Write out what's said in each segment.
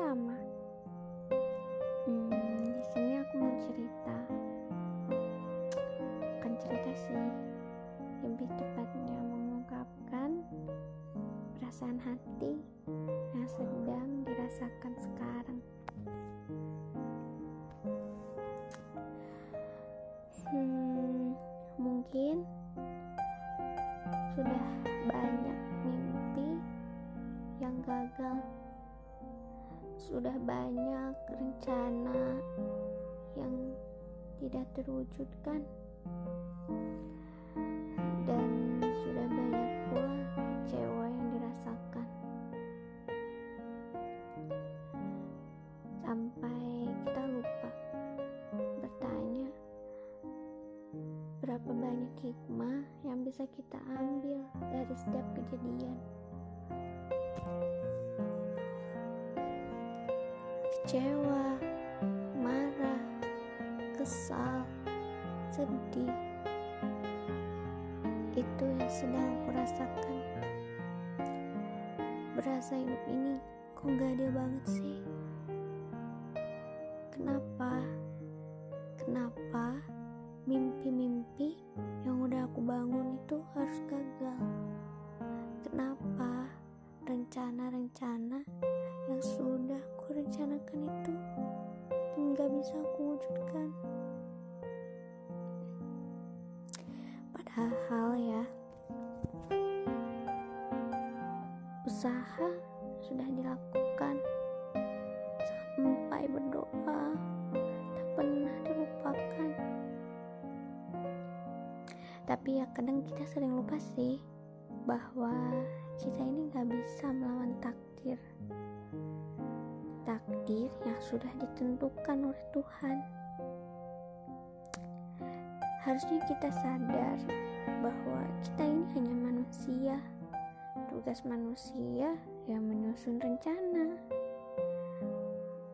sama. Hmm, di sini aku mau cerita, bukan cerita sih, lebih tepatnya mengungkapkan perasaan hati yang sedang dirasakan sekarang. Hmm, mungkin sudah banyak mimpi yang gagal sudah banyak rencana yang tidak terwujudkan. Dan sudah banyak pula kecewa yang dirasakan. Sampai kita lupa bertanya berapa banyak hikmah yang bisa kita ambil dari setiap kejadian kecewa, marah, kesal, sedih. Itu yang sedang aku rasakan. Berasa hidup ini kok gak adil banget sih? Kenapa? Kenapa mimpi-mimpi yang udah aku bangun itu harus gagal? Kenapa rencana-rencana usaha sudah dilakukan. Sampai berdoa tak pernah dilupakan tapi ya kadang kita sering lupa sih bahwa kita ini gak bisa melawan takdir. Takdir yang sudah ditentukan oleh Tuhan. Harusnya kita sadar bahwa kita ini hanya manusia tugas manusia yang menyusun rencana.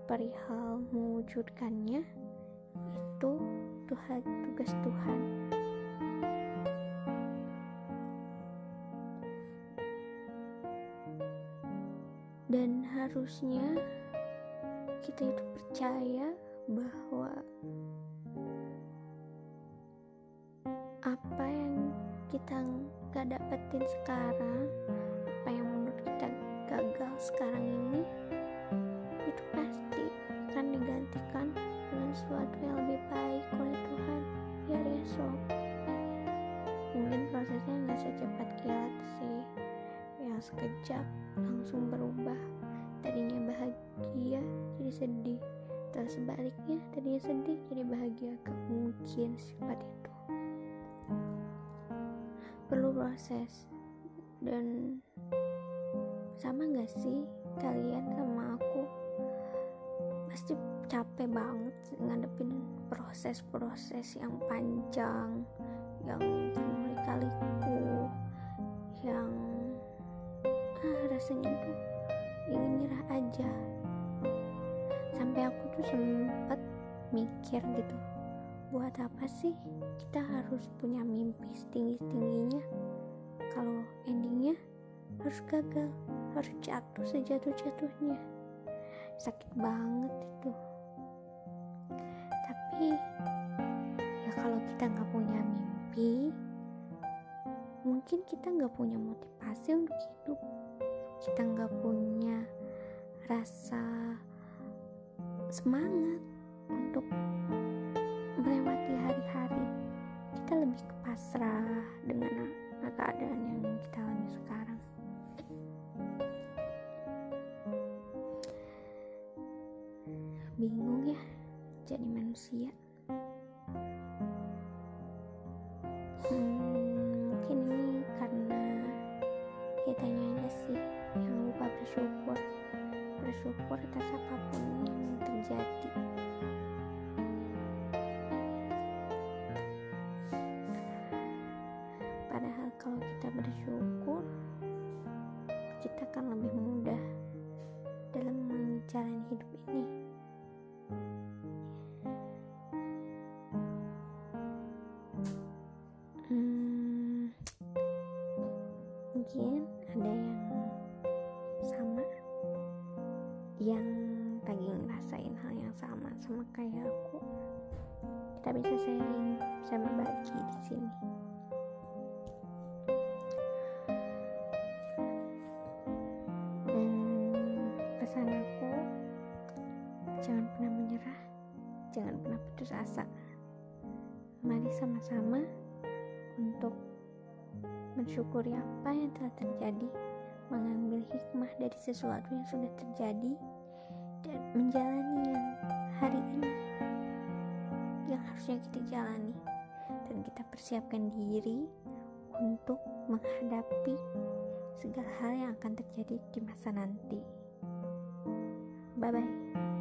Perihal mewujudkannya itu Tuhan tugas Tuhan. Dan harusnya kita itu percaya bahwa apa yang kita gak dapetin sekarang sekarang ini itu pasti akan digantikan dengan sesuatu yang lebih baik. Oleh Tuhan biar esok mungkin prosesnya nggak secepat kilat sih. Yang sekejap langsung berubah. Tadinya bahagia jadi sedih. Terus sebaliknya tadinya sedih jadi bahagia. Gak mungkin sifat itu. Perlu proses. Dan sama gak sih kalian sama aku? Pasti capek banget ngadepin proses-proses yang panjang yang penuh lika-liku yang ah rasanya tuh ingin nyerah aja. Sampai aku tuh sempet mikir gitu buat apa sih kita harus punya mimpi setinggi-tingginya? Kalau endingnya harus gagal harus jatuh sejatuh-jatuhnya. Sakit banget itu. Tapi ya kalau kita nggak punya mimpi mungkin kita nggak punya motivasi untuk hidup. Kita nggak punya rasa semangat untuk melewati hari-hari. Kita lebih ke pasrah dengan keadaan manusia. Hmm, mungkin ini karena kitanya aja sih yang lupa bersyukur. Bersyukur atas apa pun yang terjadi. Padahal kalau kita bersyukur kita akan lebih mudah dalam menjalani hidup ini ngerasain hal yang sama sama kayak aku. Kita bisa sharing bisa berbagi di sini. Hmm, pesan aku jangan pernah menyerah jangan pernah putus asa. Mari sama-sama untuk mensyukuri apa yang telah terjadi mengambil hikmah dari sesuatu yang sudah terjadi menjalani yang hari ini yang harusnya kita jalani dan kita persiapkan diri untuk menghadapi segala hal yang akan terjadi di masa nanti. Bye bye.